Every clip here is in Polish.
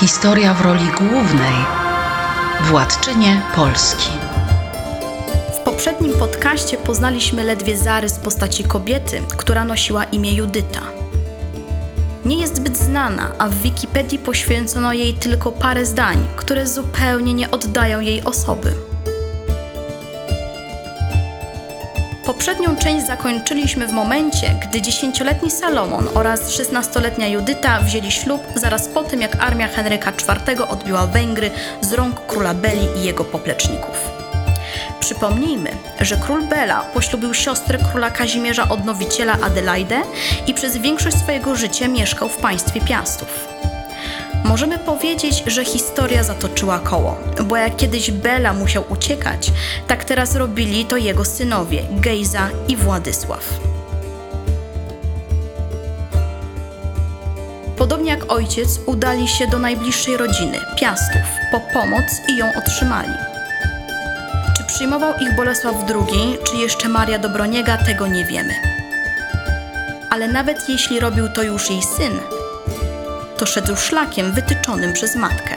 Historia w roli głównej władczynie Polski. W poprzednim podcaście poznaliśmy ledwie zarys postaci kobiety, która nosiła imię Judyta. Nie jest zbyt znana, a w Wikipedii poświęcono jej tylko parę zdań, które zupełnie nie oddają jej osoby. Poprzednią część zakończyliśmy w momencie, gdy dziesięcioletni Salomon oraz szesnastoletnia Judyta wzięli ślub zaraz po tym, jak armia Henryka IV odbiła Węgry z rąk króla Beli i jego popleczników. Przypomnijmy, że król Bela poślubił siostrę króla Kazimierza Odnowiciela Adelaidę i przez większość swojego życia mieszkał w państwie Piastów. Możemy powiedzieć, że historia zatoczyła koło, bo jak kiedyś Bela musiał uciekać, tak teraz robili to jego synowie Gejza i Władysław. Podobnie jak ojciec, udali się do najbliższej rodziny, Piastów, po pomoc i ją otrzymali. Czy przyjmował ich Bolesław II, czy jeszcze Maria Dobroniega, tego nie wiemy. Ale nawet jeśli robił to już jej syn, to szedł szlakiem wytyczonym przez matkę.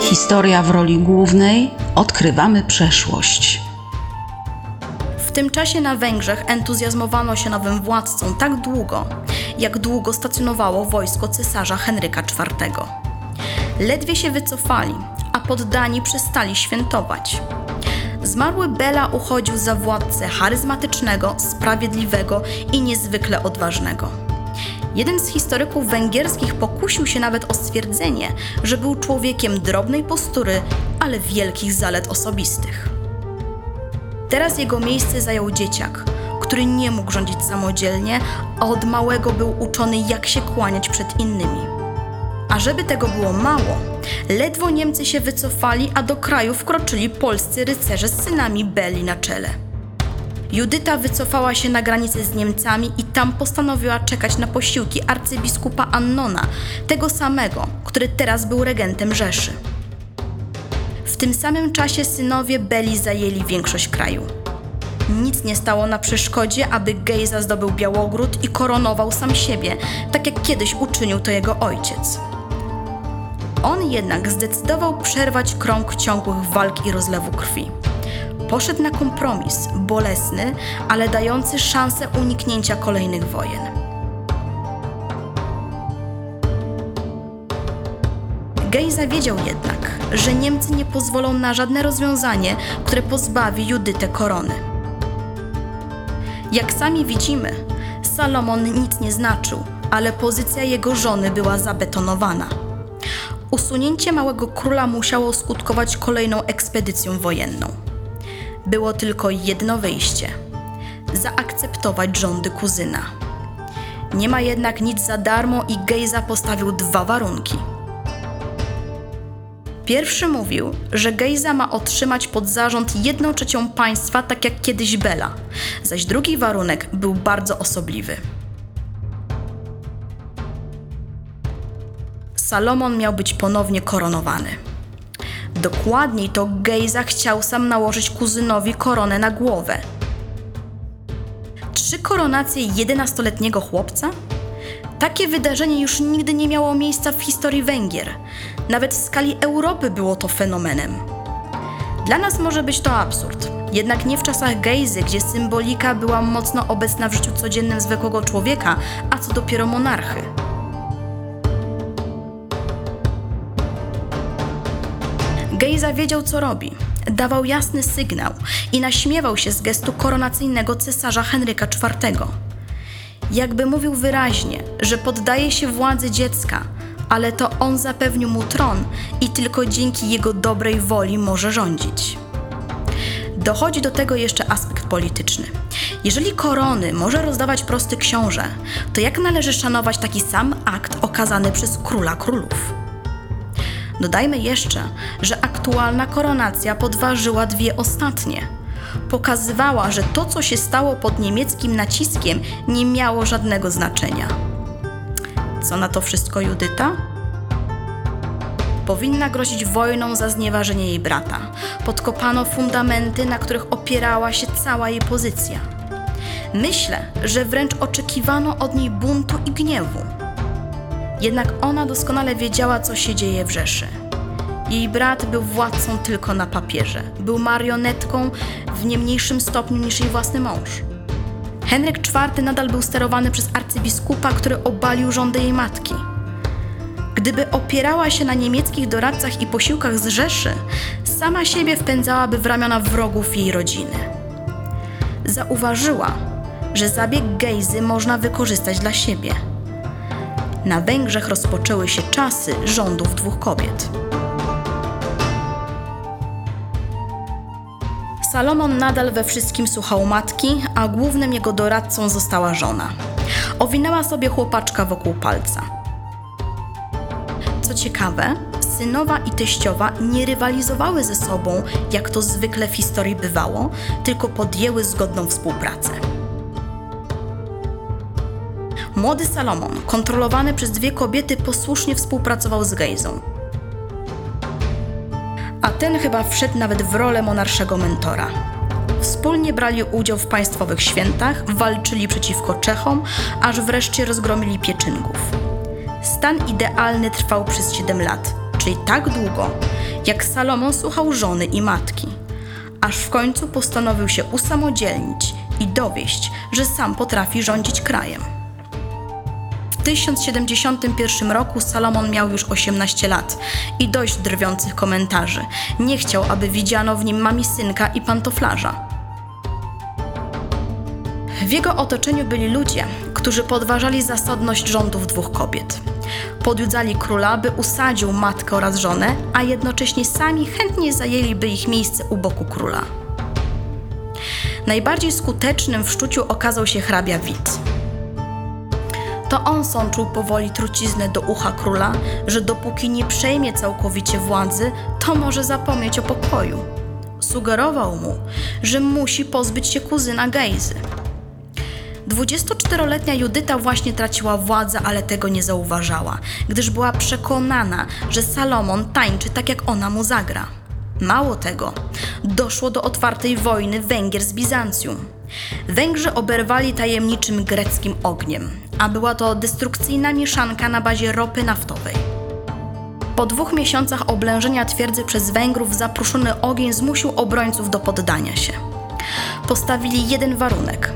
Historia w roli głównej odkrywamy przeszłość. W tym czasie na Węgrzech entuzjazmowano się nowym władcą tak długo, jak długo stacjonowało wojsko cesarza Henryka IV. Ledwie się wycofali, a poddani przestali świętować. Zmarły Bela uchodził za władcę charyzmatycznego, sprawiedliwego i niezwykle odważnego. Jeden z historyków węgierskich pokusił się nawet o stwierdzenie, że był człowiekiem drobnej postury, ale wielkich zalet osobistych. Teraz jego miejsce zajął dzieciak, który nie mógł rządzić samodzielnie, a od małego był uczony, jak się kłaniać przed innymi. A żeby tego było mało, ledwo Niemcy się wycofali, a do kraju wkroczyli polscy rycerze z synami Beli na czele. Judyta wycofała się na granicę z Niemcami i tam postanowiła czekać na posiłki arcybiskupa Annona, tego samego, który teraz był regentem Rzeszy. W tym samym czasie synowie Beli zajęli większość kraju. Nic nie stało na przeszkodzie, aby Gejza zdobył Białogród i koronował sam siebie, tak jak kiedyś uczynił to jego ojciec. On jednak zdecydował przerwać krąg ciągłych walk i rozlewu krwi. Poszedł na kompromis, bolesny, ale dający szansę uniknięcia kolejnych wojen. Gejza wiedział jednak, że Niemcy nie pozwolą na żadne rozwiązanie, które pozbawi Judytę korony. Jak sami widzimy, Salomon nic nie znaczył, ale pozycja jego żony była zabetonowana. Usunięcie małego króla musiało skutkować kolejną ekspedycją wojenną. Było tylko jedno wyjście zaakceptować rządy kuzyna. Nie ma jednak nic za darmo i Gejza postawił dwa warunki. Pierwszy mówił, że Gejza ma otrzymać pod zarząd jedną trzecią państwa, tak jak kiedyś Bela, zaś drugi warunek był bardzo osobliwy. Salomon miał być ponownie koronowany. Dokładniej to Gejza chciał sam nałożyć kuzynowi koronę na głowę. Trzy koronacje 11-letniego chłopca? Takie wydarzenie już nigdy nie miało miejsca w historii Węgier. Nawet w skali Europy było to fenomenem. Dla nas może być to absurd, jednak nie w czasach Gejzy, gdzie symbolika była mocno obecna w życiu codziennym zwykłego człowieka, a co dopiero monarchy. Gejza wiedział, co robi. Dawał jasny sygnał i naśmiewał się z gestu koronacyjnego cesarza Henryka IV. Jakby mówił wyraźnie, że poddaje się władzy dziecka, ale to on zapewnił mu tron i tylko dzięki jego dobrej woli może rządzić. Dochodzi do tego jeszcze aspekt polityczny. Jeżeli korony może rozdawać prosty książę, to jak należy szanować taki sam akt okazany przez króla królów? Dodajmy jeszcze, że aktualna koronacja podważyła dwie ostatnie. Pokazywała, że to, co się stało pod niemieckim naciskiem, nie miało żadnego znaczenia. Co na to wszystko Judyta? Powinna grozić wojną za znieważenie jej brata. Podkopano fundamenty, na których opierała się cała jej pozycja. Myślę, że wręcz oczekiwano od niej buntu i gniewu. Jednak ona doskonale wiedziała, co się dzieje w Rzeszy. Jej brat był władcą tylko na papierze. Był marionetką w nie mniejszym stopniu niż jej własny mąż. Henryk IV nadal był sterowany przez arcybiskupa, który obalił rządy jej matki. Gdyby opierała się na niemieckich doradcach i posiłkach z Rzeszy, sama siebie wpędzałaby w ramiona wrogów jej rodziny. Zauważyła, że zabieg Gejzy można wykorzystać dla siebie. Na Węgrzech rozpoczęły się czasy rządów dwóch kobiet. Salomon nadal we wszystkim słuchał matki, a głównym jego doradcą została żona. Owinęła sobie chłopaczka wokół palca. Co ciekawe, synowa i teściowa nie rywalizowały ze sobą, jak to zwykle w historii bywało, tylko podjęły zgodną współpracę. Młody Salomon, kontrolowany przez dwie kobiety, posłusznie współpracował z Gejzą. A ten chyba wszedł nawet w rolę monarszego mentora. Wspólnie brali udział w państwowych świętach, walczyli przeciwko Czechom, aż wreszcie rozgromili Pieczynków. Stan idealny trwał przez 7 lat, czyli tak długo, jak Salomon słuchał żony i matki, aż w końcu postanowił się usamodzielnić i dowieść, że sam potrafi rządzić krajem. W 1071 roku Salomon miał już 18 lat i dość drwiących komentarzy. Nie chciał, aby widziano w nim mamisynka i pantoflarza. W jego otoczeniu byli ludzie, którzy podważali zasadność rządów dwóch kobiet. Podjudzali króla, by usadził matkę oraz żonę, a jednocześnie sami chętnie zajęliby ich miejsce u boku króla. Najbardziej skutecznym w szczuciu okazał się hrabia Wit. To on sączył powoli truciznę do ucha króla, że dopóki nie przejmie całkowicie władzy, to może zapomnieć o pokoju. Sugerował mu, że musi pozbyć się kuzyna Gejzy. 24-letnia Judyta właśnie traciła władzę, ale tego nie zauważała, gdyż była przekonana, że Salomon tańczy tak jak ona mu zagra. Mało tego, doszło do otwartej wojny Węgier z Bizancjum. Węgrzy oberwali tajemniczym greckim ogniem, a była to destrukcyjna mieszanka na bazie ropy naftowej. Po dwóch miesiącach oblężenia twierdzy przez Węgrów zapruszony ogień zmusił obrońców do poddania się. Postawili jeden warunek –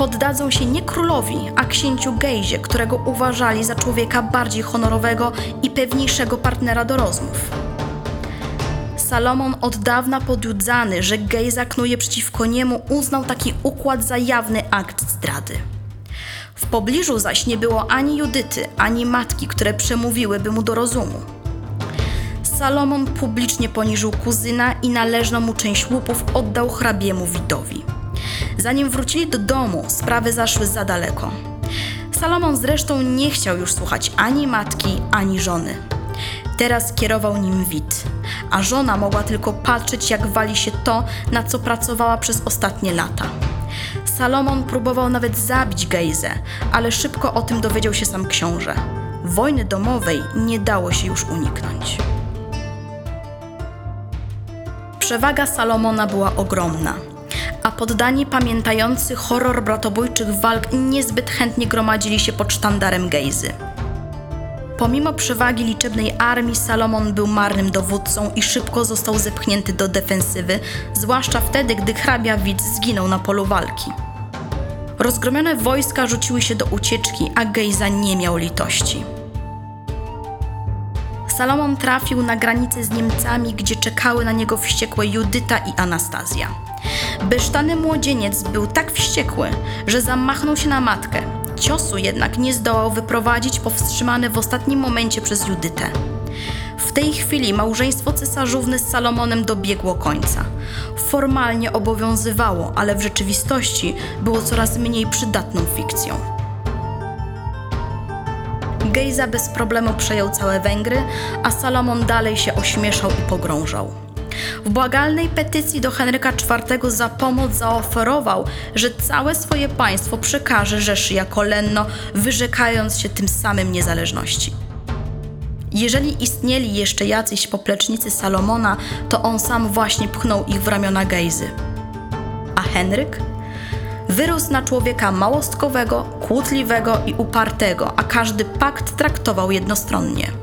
poddadzą się nie królowi, a księciu Gejzie, którego uważali za człowieka bardziej honorowego i pewniejszego partnera do rozmów. Salomon od dawna podjudzany, że Gejza knuje przeciwko niemu, uznał taki układ za jawny akt zdrady. W pobliżu zaś nie było ani Judyty, ani matki, które przemówiłyby mu do rozumu. Salomon publicznie poniżył kuzyna i należną mu część łupów oddał hrabiemu Widowi. Zanim wrócili do domu, sprawy zaszły za daleko. Salomon zresztą nie chciał już słuchać ani matki, ani żony. Teraz kierował nim Wit, a żona mogła tylko patrzeć, jak wali się to, na co pracowała przez ostatnie lata. Salomon próbował nawet zabić Gejzę, ale szybko o tym dowiedział się sam książę. Wojny domowej nie dało się już uniknąć. Przewaga Salomona była ogromna a poddani pamiętający horror bratobójczych walk niezbyt chętnie gromadzili się pod sztandarem Gejzy. Pomimo przewagi liczebnej armii, Salomon był marnym dowódcą i szybko został zepchnięty do defensywy, zwłaszcza wtedy, gdy hrabia Widz zginął na polu walki. Rozgromione wojska rzuciły się do ucieczki, a Gejza nie miał litości. Salomon trafił na granicę z Niemcami, gdzie czekały na niego wściekłe Judyta i Anastazja. Besztany młodzieniec był tak wściekły, że zamachnął się na matkę. Ciosu jednak nie zdołał wyprowadzić powstrzymany w ostatnim momencie przez Judytę. W tej chwili małżeństwo cesarzówny z Salomonem dobiegło końca. Formalnie obowiązywało, ale w rzeczywistości było coraz mniej przydatną fikcją. Gejza bez problemu przejął całe Węgry, a Salomon dalej się ośmieszał i pogrążał. W błagalnej petycji do Henryka IV za pomoc zaoferował, że całe swoje państwo przekaże Rzeszy jako lenno, wyrzekając się tym samym niezależności. Jeżeli istnieli jeszcze jacyś poplecznicy Salomona, to on sam właśnie pchnął ich w ramiona Gejzy. A Henryk? Wyrósł na człowieka małostkowego, kłótliwego i upartego, a każdy pakt traktował jednostronnie.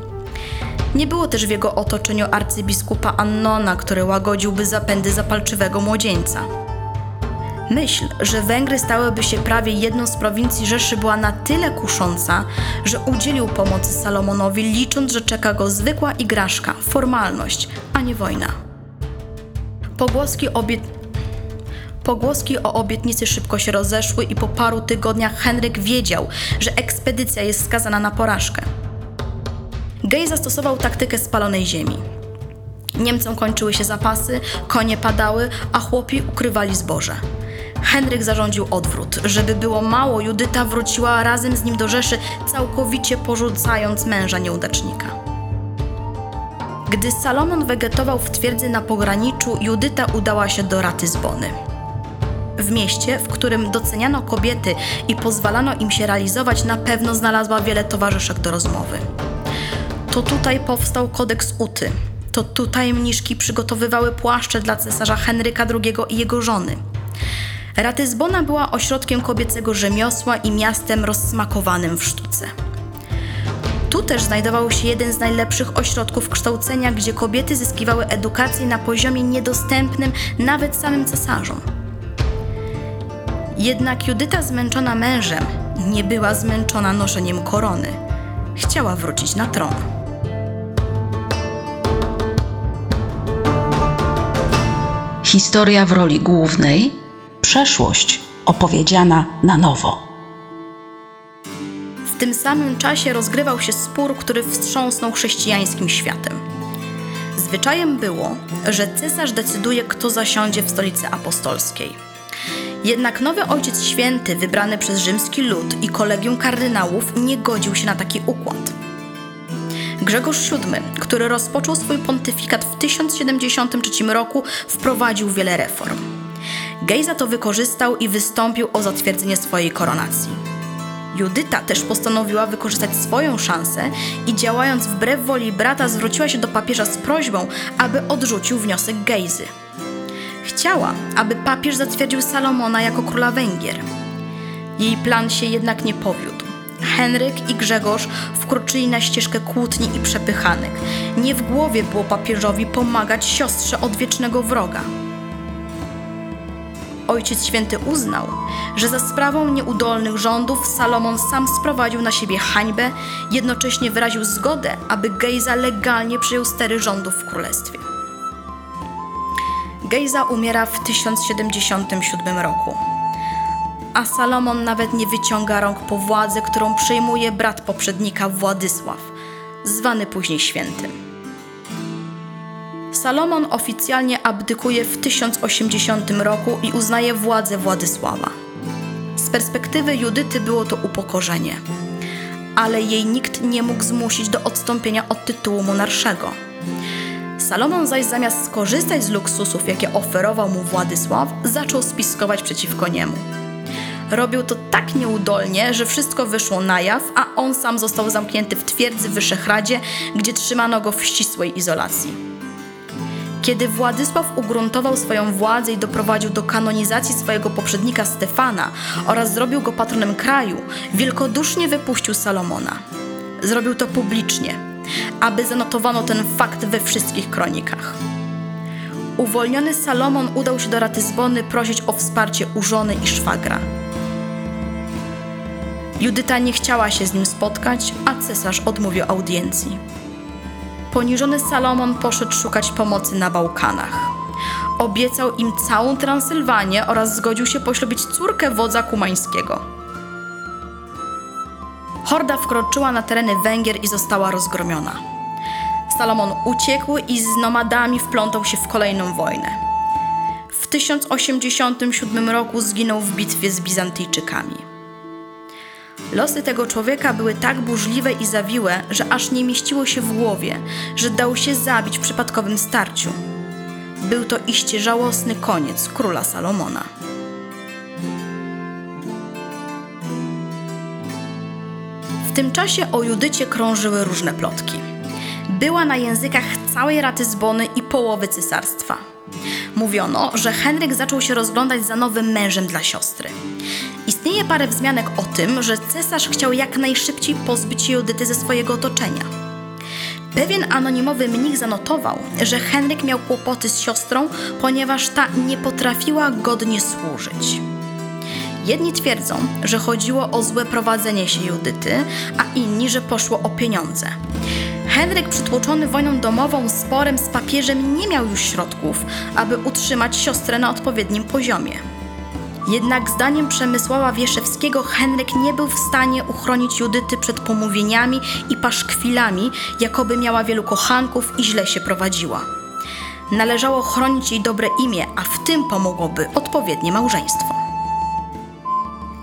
Nie było też w jego otoczeniu arcybiskupa Annona, który łagodziłby zapędy zapalczywego młodzieńca. Myśl, że Węgry stałyby się prawie jedną z prowincji Rzeszy była na tyle kusząca, że udzielił pomocy Salomonowi, licząc, że czeka go zwykła igraszka, formalność, a nie wojna. Pogłoski. Pogłoski o obietnicy szybko się rozeszły i po paru tygodniach Henryk wiedział, że ekspedycja jest skazana na porażkę. Gej zastosował taktykę spalonej ziemi. Niemcom kończyły się zapasy, konie padały, a chłopi ukrywali zboże. Henryk zarządził odwrót. Żeby było mało, Judyta wróciła razem z nim do Rzeszy, całkowicie porzucając męża nieudacznika. Gdy Salomon wegetował w twierdzy na pograniczu, Judyta udała się do Ratyzbony. W mieście, w którym doceniano kobiety i pozwalano im się realizować, na pewno znalazła wiele towarzyszek do rozmowy. To tutaj powstał kodeks Uty. To tutaj mniszki przygotowywały płaszcze dla cesarza Henryka II i jego żony. Ratyzbona była ośrodkiem kobiecego rzemiosła i miastem rozsmakowanym w sztuce. Tu też znajdował się jeden z najlepszych ośrodków kształcenia, gdzie kobiety zyskiwały edukację na poziomie niedostępnym nawet samym cesarzom. Jednak Judyta zmęczona mężem nie była zmęczona noszeniem korony. Chciała wrócić na tron. Historia w roli głównej przeszłość opowiedziana na nowo. W tym samym czasie rozgrywał się spór, który wstrząsnął chrześcijańskim światem. Zwyczajem było, że cesarz decyduje, kto zasiądzie w stolicy apostolskiej. Jednak nowy Ojciec Święty, wybrany przez rzymski lud i kolegium kardynałów, nie godził się na taki układ. Grzegorz VII, który rozpoczął swój pontyfikat w 1073 roku, wprowadził wiele reform. Gejza to wykorzystał i wystąpił o zatwierdzenie swojej koronacji. Judyta też postanowiła wykorzystać swoją szansę i działając wbrew woli brata zwróciła się do papieża z prośbą, aby odrzucił wniosek Gejzy. Chciała, aby papież zatwierdził Salomona jako króla Węgier. Jej plan się jednak nie powiódł. Henryk i Grzegorz wkroczyli na ścieżkę kłótni i przepychanek. Nie w głowie było papieżowi pomagać siostrze odwiecznego wroga. Ojciec Święty uznał, że za sprawą nieudolnych rządów Salomon sam sprowadził na siebie hańbę, jednocześnie wyraził zgodę, aby Gejza legalnie przejął stery rządów w królestwie. Gejza umiera w 1077 roku, a Salomon nawet nie wyciąga rąk po władzę, którą przejmuje brat poprzednika Władysław, zwany później świętym. Salomon oficjalnie abdykuje w 1080 roku i uznaje władzę Władysława. Z perspektywy Judyty było to upokorzenie, ale jej nikt nie mógł zmusić do odstąpienia od tytułu monarszego. Salomon zaś zamiast skorzystać z luksusów, jakie oferował mu Władysław, zaczął spiskować przeciwko niemu. Robił to tak nieudolnie, że wszystko wyszło na jaw, a on sam został zamknięty w twierdzy w Wyszehradzie, gdzie trzymano go w ścisłej izolacji. Kiedy Władysław ugruntował swoją władzę i doprowadził do kanonizacji swojego poprzednika Stefana oraz zrobił go patronem kraju, wielkodusznie wypuścił Salomona. Zrobił to publicznie, aby zanotowano ten fakt we wszystkich kronikach. Uwolniony Salomon udał się do Ratyzbony prosić o wsparcie u żony i szwagra. Judyta nie chciała się z nim spotkać, a cesarz odmówił audiencji. Poniżony Salomon poszedł szukać pomocy na Bałkanach. Obiecał im całą Transylwanię oraz zgodził się poślubić córkę wodza kumańskiego. Horda wkroczyła na tereny Węgier i została rozgromiona. Salomon uciekł i z nomadami wplątał się w kolejną wojnę. W 1087 roku zginął w bitwie z Bizantyjczykami. Losy tego człowieka były tak burzliwe i zawiłe, że aż nie mieściło się w głowie, że dał się zabić w przypadkowym starciu. Był to iście żałosny koniec króla Salomona. W tym czasie o Judycie krążyły różne plotki. Była na językach całej Ratyzbony i połowy cesarstwa. Mówiono, że Henryk zaczął się rozglądać za nowym mężem dla siostry. Istnieje parę wzmianek o tym, że cesarz chciał jak najszybciej pozbyć się Judyty ze swojego otoczenia. Pewien anonimowy mnich zanotował, że Henryk miał kłopoty z siostrą, ponieważ ta nie potrafiła godnie służyć. Jedni twierdzą, że chodziło o złe prowadzenie się Judyty, a inni, że poszło o pieniądze. Henryk, przytłoczony wojną domową, sporem z papieżem, nie miał już środków, aby utrzymać siostrę na odpowiednim poziomie. Jednak zdaniem Przemysława Wieszewskiego Henryk nie był w stanie uchronić Judyty przed pomówieniami i paszkwilami, jakoby miała wielu kochanków i źle się prowadziła. Należało chronić jej dobre imię, a w tym pomogłoby odpowiednie małżeństwo.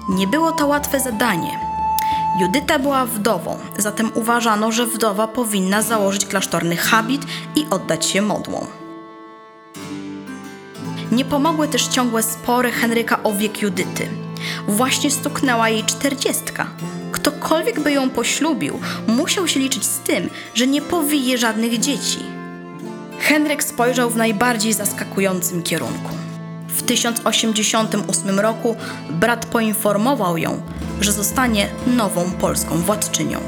Nie było to łatwe zadanie. Judyta była wdową, zatem uważano, że wdowa powinna założyć klasztorny habit i oddać się modłom. Nie pomogły też ciągłe spory Henryka o wiek Judyty. Właśnie stuknęła jej czterdziestka. Ktokolwiek by ją poślubił, musiał się liczyć z tym, że nie powije żadnych dzieci. Henryk spojrzał w najbardziej zaskakującym kierunku. W 1088 roku brat poinformował ją, że zostanie nową polską władczynią.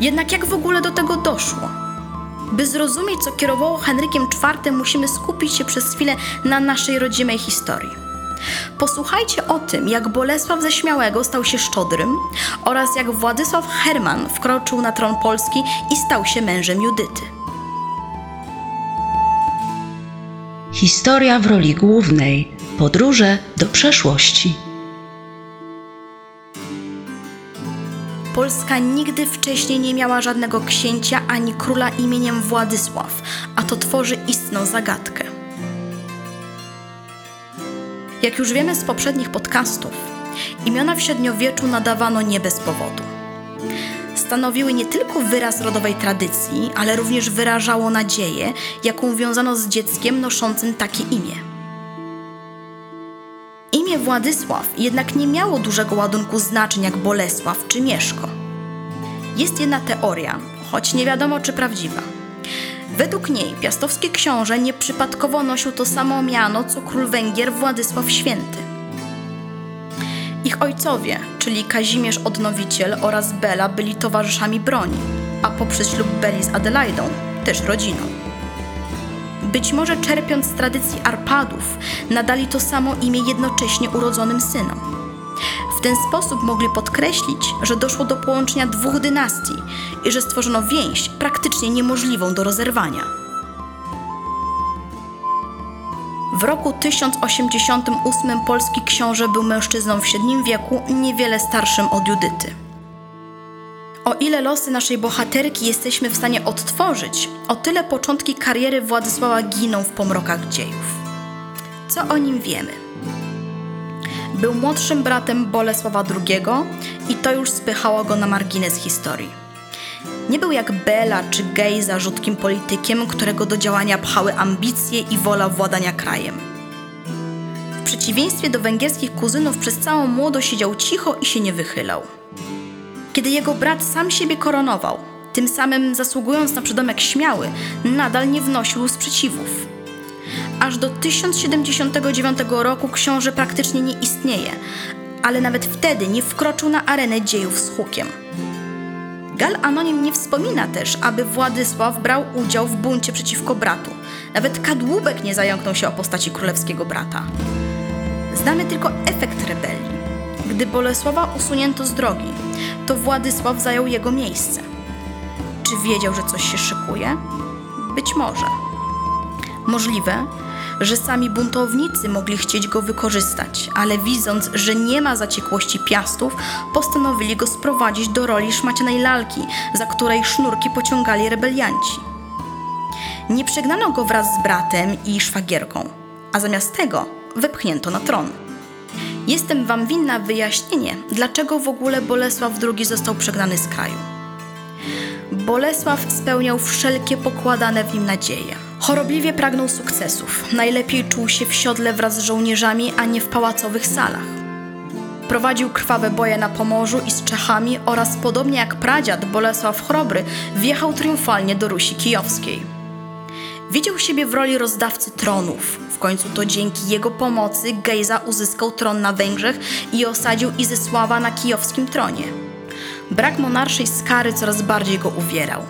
Jednak jak w ogóle do tego doszło? By zrozumieć, co kierowało Henrykiem IV, musimy skupić się przez chwilę na naszej rodzimej historii. Posłuchajcie o tym, jak Bolesław ze Śmiałego stał się szczodrym oraz jak Władysław Herman wkroczył na tron Polski i stał się mężem Judyty. Historia w roli głównej. Podróże do przeszłości. Polska nigdy wcześniej nie miała żadnego księcia ani króla imieniem Władysław, a to tworzy istną zagadkę. Jak już wiemy z poprzednich podcastów, imiona w średniowieczu nadawano nie bez powodu. Stanowiły nie tylko wyraz rodowej tradycji, ale również wyrażało nadzieję, jaką wiązano z dzieckiem noszącym takie imię. Imię Władysław jednak nie miało dużego ładunku znaczeń jak Bolesław czy Mieszko. Jest jedna teoria, choć nie wiadomo czy prawdziwa. Według niej piastowski książę nieprzypadkowo nosił to samo miano co król Węgier Władysław Święty. Ich ojcowie, czyli Kazimierz Odnowiciel oraz Bela byli towarzyszami broni, a poprzez ślub Beli z Adelaidą też rodziną. Być może czerpiąc z tradycji Arpadów, nadali to samo imię jednocześnie urodzonym synom. W ten sposób mogli podkreślić, że doszło do połączenia dwóch dynastii i że stworzono więź praktycznie niemożliwą do rozerwania. W roku 1088 polski książę był mężczyzną w średnim wieku, niewiele starszym od Judyty. O ile losy naszej bohaterki jesteśmy w stanie odtworzyć, o tyle początki kariery Władysława giną w pomrokach dziejów. Co o nim wiemy? Był młodszym bratem Bolesława II i to już spychało go na margines historii. Nie był jak Bela czy Gejza rzutkim politykiem, którego do działania pchały ambicje i wola władania krajem. W przeciwieństwie do węgierskich kuzynów przez całą młodość siedział cicho i się nie wychylał. Kiedy jego brat sam siebie koronował, tym samym zasługując na przydomek śmiały, nadal nie wnosił sprzeciwów. Aż do 1079 roku książę praktycznie nie istnieje, ale nawet wtedy nie wkroczył na arenę dziejów z hukiem. Gal Anonim nie wspomina też, aby Władysław brał udział w buncie przeciwko bratu. Nawet kadłubek nie zająknął się o postaci królewskiego brata. Znamy tylko efekt rebelii. Gdy Bolesława usunięto z drogi, to Władysław zajął jego miejsce. Czy wiedział, że coś się szykuje? Być może. Możliwe, że sami buntownicy mogli chcieć go wykorzystać, ale widząc, że nie ma zaciekłości piastów, postanowili go sprowadzić do roli szmacianej lalki, za której sznurki pociągali rebelianci. Nie przegnano go wraz z bratem i szwagierką, a zamiast tego wepchnięto na tron. Jestem wam winna wyjaśnienie, dlaczego w ogóle Bolesław II został przegnany z kraju. Bolesław spełniał wszelkie pokładane w nim nadzieje. Chorobliwie pragnął sukcesów. Najlepiej czuł się w siodle wraz z żołnierzami, a nie w pałacowych salach. prowadził krwawe boje na Pomorzu i z Czechami oraz podobnie jak pradziad Bolesław Chrobry wjechał triumfalnie do Rusi Kijowskiej. Widział siebie w roli rozdawcy tronów. W końcu to dzięki jego pomocy Gejza uzyskał tron na Węgrzech i osadził Izysława na kijowskim tronie. Brak monarszej skary coraz bardziej go uwierał.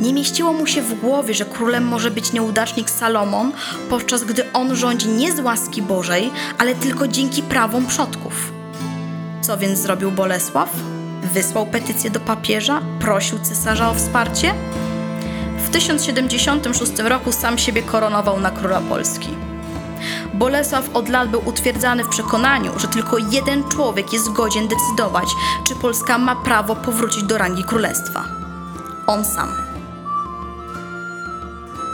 Nie mieściło mu się w głowie, że królem może być nieudacznik Salomon, podczas gdy on rządzi nie z łaski Bożej, ale tylko dzięki prawom przodków. Co więc zrobił Bolesław? Wysłał petycję do papieża, prosił cesarza o wsparcie? W 1076 roku sam siebie koronował na króla Polski. Bolesław od lat był utwierdzany w przekonaniu, że tylko jeden człowiek jest godzien decydować, czy Polska ma prawo powrócić do rangi królestwa. On sam.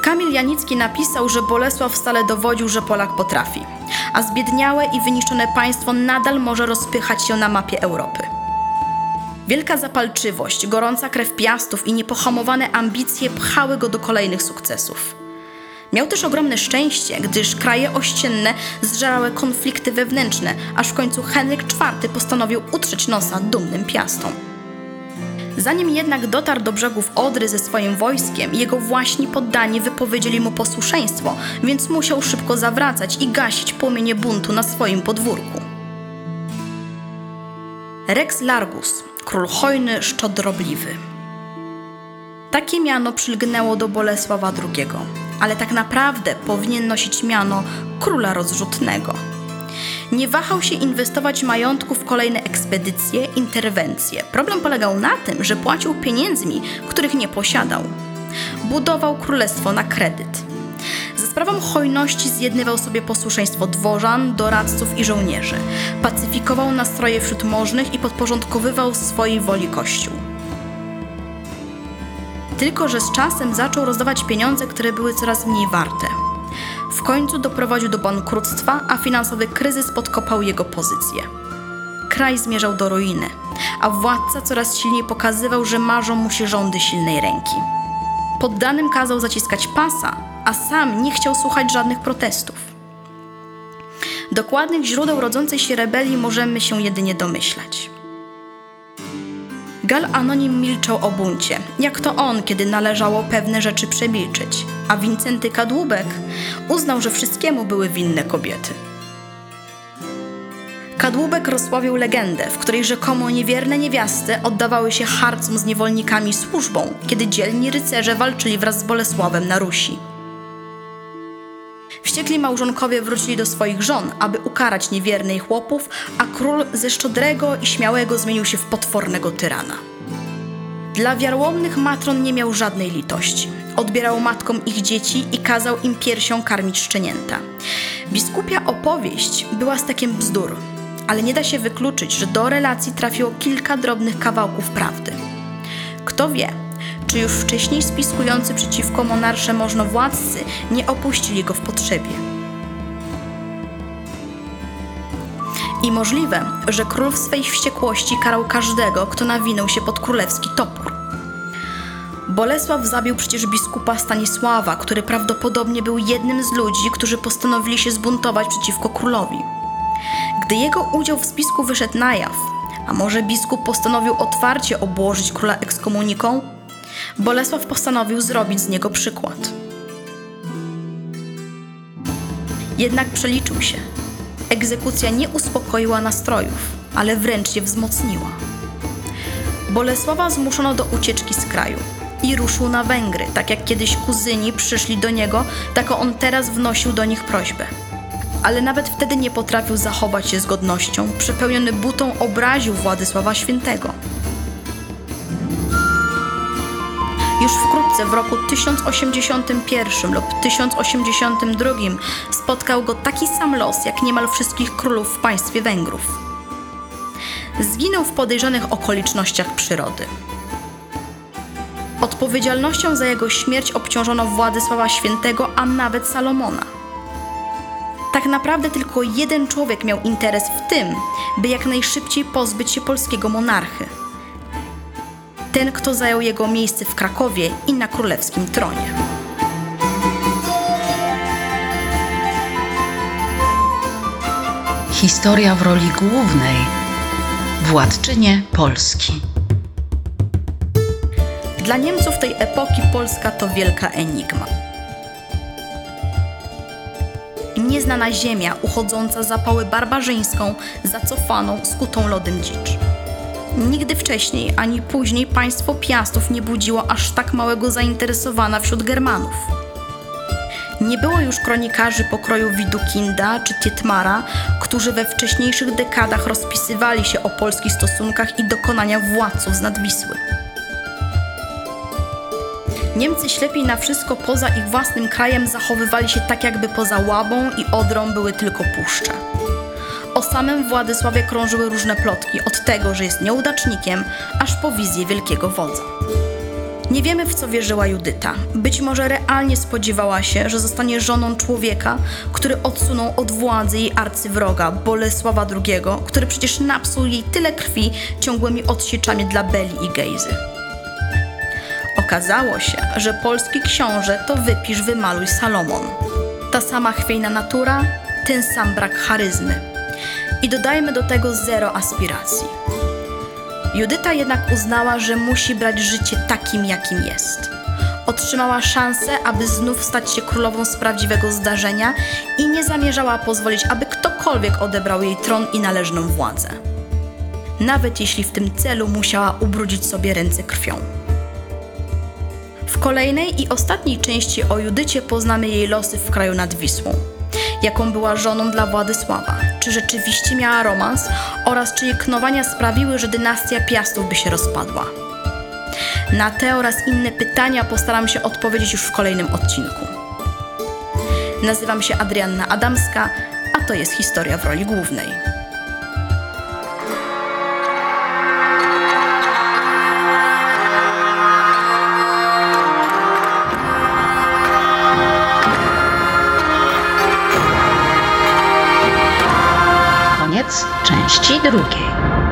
Kamil Janicki napisał, że Bolesław stale dowodził, że Polak potrafi, a zbiedniałe i wyniszczone państwo nadal może rozpychać się na mapie Europy. Wielka zapalczywość, gorąca krew piastów i niepohamowane ambicje pchały go do kolejnych sukcesów. Miał też ogromne szczęście, gdyż kraje ościenne zżerały konflikty wewnętrzne, aż w końcu Henryk IV postanowił utrzeć nosa dumnym piastom. Zanim jednak dotarł do brzegów Odry ze swoim wojskiem, jego właśnie poddani wypowiedzieli mu posłuszeństwo, więc musiał szybko zawracać i gasić płomienie buntu na swoim podwórku. Rex Largus, król hojny, szczodrobliwy. Takie miano przylgnęło do Bolesława II, ale tak naprawdę powinien nosić miano króla rozrzutnego. Nie wahał się inwestować majątku w kolejne ekspedycje, interwencje. Problem polegał na tym, że płacił pieniędzmi, których nie posiadał. Budował królestwo na kredyt. Za sprawą hojności zjednywał sobie posłuszeństwo dworzan, doradców i żołnierzy. Pacyfikował nastroje wśród możnych i podporządkowywał swojej woli kościół. Tylko, że z czasem zaczął rozdawać pieniądze, które były coraz mniej warte. W końcu doprowadził do bankructwa, a finansowy kryzys podkopał jego pozycję. Kraj zmierzał do ruiny, a władca coraz silniej pokazywał, że marzą mu się rządy silnej ręki. Poddanym kazał zaciskać pasa, a sam nie chciał słuchać żadnych protestów. Dokładnych źródeł rodzącej się rebelii możemy się jedynie domyślać. Gal Anonim milczał o buncie, jak to on, kiedy należało pewne rzeczy przemilczeć, a Wincenty Kadłubek uznał, że wszystkiemu były winne kobiety. Kadłubek rozsławił legendę, w której rzekomo niewierne niewiasty oddawały się harcom z niewolnikami służbą, kiedy dzielni rycerze walczyli wraz z Bolesławem na Rusi. Wściekli małżonkowie wrócili do swoich żon, aby ukarać niewiernych chłopów, a król ze szczodrego i śmiałego zmienił się w potwornego tyrana. Dla wiarłomnych matron nie miał żadnej litości. Odbierał matkom ich dzieci i kazał im piersią karmić szczenięta. Biskupia opowieść była stekiem bzdur, ale nie da się wykluczyć, że do relacji trafiło kilka drobnych kawałków prawdy. Kto wie, czy już wcześniej spiskujący przeciwko monarsze możnowładcy nie opuścili go w potrzebie. I możliwe, że król w swej wściekłości karał każdego, kto nawinął się pod królewski topór. Bolesław zabił przecież biskupa Stanisława, który prawdopodobnie był jednym z ludzi, którzy postanowili się zbuntować przeciwko królowi. Gdy jego udział w spisku wyszedł na jaw, a może biskup postanowił otwarcie obłożyć króla ekskomuniką, Bolesław postanowił zrobić z niego przykład. Jednak przeliczył się. Egzekucja nie uspokoiła nastrojów, ale wręcz je wzmocniła. Bolesława zmuszono do ucieczki z kraju i ruszył na Węgry, tak jak kiedyś kuzyni przyszli do niego, tak on teraz wnosił do nich prośbę. Ale nawet wtedy nie potrafił zachować się z godnością, przepełniony butą obraził Władysława Świętego. Już wkrótce w roku 1081 lub 1082 spotkał go taki sam los jak niemal wszystkich królów w państwie Węgrów. Zginął w podejrzanych okolicznościach przyrody. Odpowiedzialnością za jego śmierć obciążono Władysława Świętego, a nawet Salomona. Tak naprawdę tylko jeden człowiek miał interes w tym, by jak najszybciej pozbyć się polskiego monarchy ten, kto zajął jego miejsce w Krakowie i na królewskim tronie. Historia w roli głównej władczynie Polski. Dla Niemców tej epoki Polska to wielka enigma. Nieznana ziemia, uchodząca za pałę barbarzyńską, zacofaną, skutą lodem dzicz. Nigdy wcześniej ani później państwo Piastów nie budziło aż tak małego zainteresowania wśród Germanów. Nie było już kronikarzy pokroju Widukinda czy Tietmara, którzy we wcześniejszych dekadach rozpisywali się o polskich stosunkach i dokonaniach władców z Nadwisły. Niemcy ślepiej na wszystko poza ich własnym krajem zachowywali się tak, jakby poza Łabą i Odrą były tylko puszcze. O samym Władysławie krążyły różne plotki, od tego, że jest nieudacznikiem, aż po wizję wielkiego wodza. Nie wiemy, w co wierzyła Judyta. Być może realnie spodziewała się, że zostanie żoną człowieka, który odsunął od władzy jej arcywroga, Bolesława II, który przecież napsuł jej tyle krwi ciągłymi odsieczami dla Beli i Gejzy. Okazało się, że polski książę to wypisz, wymaluj Salomon. Ta sama chwiejna natura, ten sam brak charyzmy. I dodajmy do tego zero aspiracji. Judyta jednak uznała, że musi brać życie takim, jakim jest. Otrzymała szansę, aby znów stać się królową z prawdziwego zdarzenia i nie zamierzała pozwolić, aby ktokolwiek odebrał jej tron i należną władzę. Nawet jeśli w tym celu musiała ubrudzić sobie ręce krwią. W kolejnej i ostatniej części o Judycie poznamy jej losy w kraju nad Wisłą. Jaką była żoną dla Władysława? Czy rzeczywiście miała romans? Oraz czy jej knowania sprawiły, że dynastia Piastów by się rozpadła? Na te oraz inne pytania postaram się odpowiedzieć już w kolejnym odcinku. Nazywam się Adrianna Adamska, a to jest historia w roli głównej. Części drugiej.